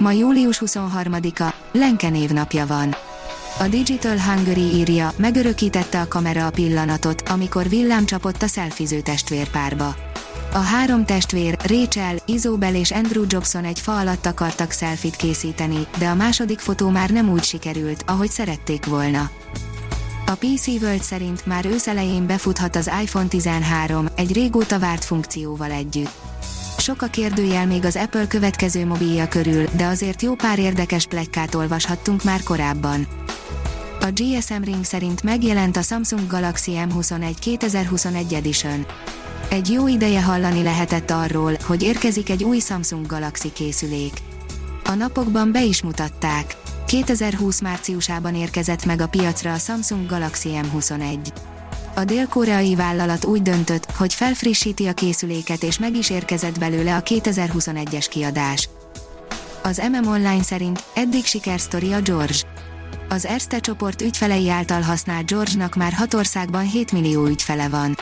Ma július 23-a, Lenke névnapja van. A Digital Hungary írja, megörökítette a kamera a pillanatot, amikor villám csapott a szelfiző testvérpárba. A három testvér, Rachel, Isobel és Andrew Jobson egy fa alatt akartak szelfit készíteni, de a második fotó már nem úgy sikerült, ahogy szerették volna. A PC World szerint már őszelején befuthat az iPhone 13, egy régóta várt funkcióval együtt. Sok a kérdőjel még az Apple következő mobilja körül, de azért jó pár érdekes plegykát olvashattunk már korábban. A GSM Ring szerint megjelent a Samsung Galaxy M21 2021 Edition. Egy jó ideje hallani lehetett arról, hogy érkezik egy új Samsung Galaxy készülék. A napokban be is mutatták. 2020 márciusában érkezett meg a piacra a Samsung Galaxy M21. A dél-koreai vállalat úgy döntött, hogy felfrissíti a készüléket és meg is érkezett belőle a 2021-es kiadás. Az MM Online szerint eddig sikersztori a George. Az Erste csoport ügyfelei által használt George-nak már hat országban 7 millió ügyfele van.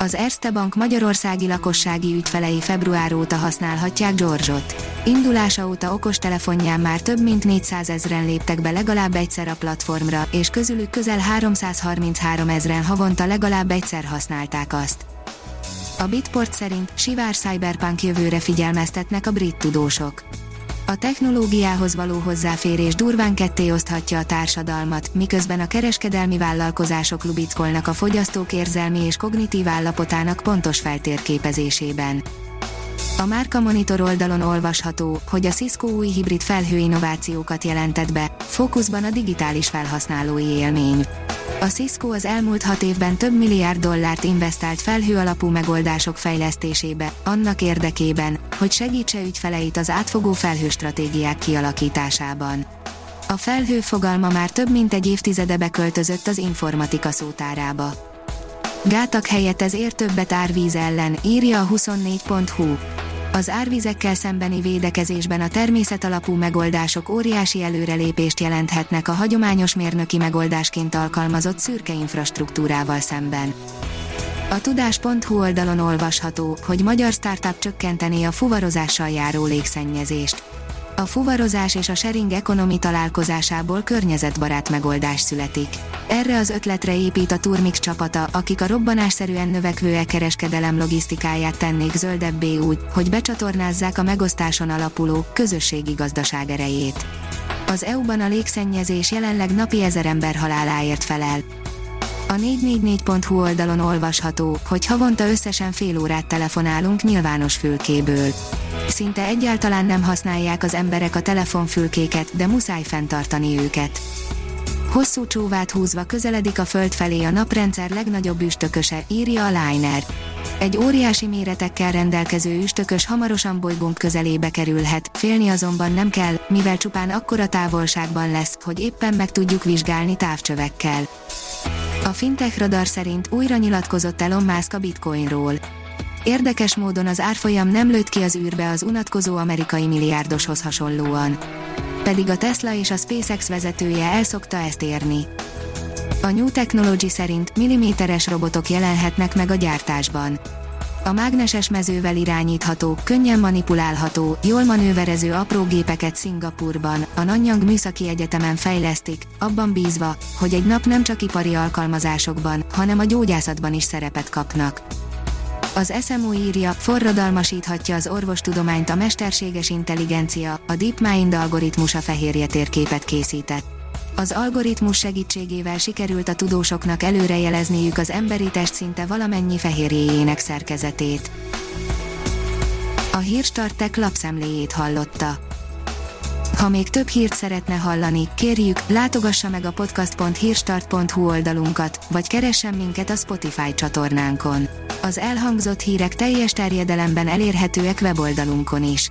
Az Erste Bank magyarországi lakossági ügyfelei február óta használhatják George-ot. Indulása óta okostelefonján már több mint 400 ezren léptek be legalább egyszer a platformra, és közülük közel 333 ezren havonta legalább egyszer használták azt. A Bitport szerint sivár cyberpunk jövőre figyelmeztetnek a brit tudósok. A technológiához való hozzáférés durván ketté oszthatja a társadalmat, miközben a kereskedelmi vállalkozások lubickolnak a fogyasztók érzelmi és kognitív állapotának pontos feltérképezésében. A Márka Monitor oldalon olvasható, hogy a Cisco új hibrid felhő innovációkat jelentett be, fókuszban a digitális felhasználói élmény. A Cisco az elmúlt hat évben több milliárd dollárt investált felhő alapú megoldások fejlesztésébe, annak érdekében, hogy segítse ügyfeleit az átfogó felhőstratégiák kialakításában. A felhő fogalma már több mint egy évtizede beköltözött az informatika szótárába. Gátak helyett ez ér többet árvíz ellen, írja a 24.hu. Az árvizekkel szembeni védekezésben a természet alapú megoldások óriási előrelépést jelenthetnek a hagyományos mérnöki megoldásként alkalmazott szürke infrastruktúrával szemben. A tudás.hu oldalon olvasható, hogy magyar startup csökkenteni a fuvarozással járó légszennyezést. A fuvarozás és a sharing economy találkozásából környezetbarát megoldás születik. Erre az ötletre épít a Turmix csapata, akik a robbanásszerűen növekvő e-kereskedelem logisztikáját tennék zöldebbé úgy, hogy becsatornázzák a megosztáson alapuló, közösségi gazdaság erejét. Az EU-ban a légszennyezés jelenleg napi ezer ember haláláért felel. A 444.hu oldalon olvasható, hogy havonta összesen fél órát telefonálunk nyilvános fülkéből. Szinte egyáltalán nem használják az emberek a telefonfülkéket, de muszáj fenntartani őket. Hosszú csóvát húzva közeledik a Föld felé a naprendszer legnagyobb üstököse, írja a Liner. Egy óriási méretekkel rendelkező üstökös hamarosan bolygónk közelébe kerülhet, félni azonban nem kell, mivel csupán akkora távolságban lesz, hogy éppen meg tudjuk vizsgálni távcsövekkel. A Fintech Radar szerint újra nyilatkozott Elon Musk a bitcoinról. Érdekes módon az árfolyam nem lőtt ki az űrbe az unatkozó amerikai milliárdoshoz hasonlóan. Pedig a Tesla és a SpaceX vezetője elszokta ezt érni. A New Technology szerint milliméteres robotok jelenhetnek meg a gyártásban. A mágneses mezővel irányítható, könnyen manipulálható, jól manőverező apró gépeket Szingapurban, a Nanyang Műszaki Egyetemen fejlesztik, abban bízva, hogy egy nap nem csak ipari alkalmazásokban, hanem a gyógyászatban is szerepet kapnak. Az SMO írja, forradalmasíthatja az orvostudományt a mesterséges intelligencia, a DeepMind algoritmusa fehérje térképet készített. Az algoritmus segítségével sikerült a tudósoknak előrejelezniük az emberi test szinte valamennyi fehérjéjének szerkezetét. A hírstartek lapszemléjét hallotta. Ha még több hírt szeretne hallani, kérjük, látogassa meg a podcast.hírstart.hu oldalunkat, vagy keressen minket a Spotify csatornánkon. Az elhangzott hírek teljes terjedelemben elérhetőek weboldalunkon is.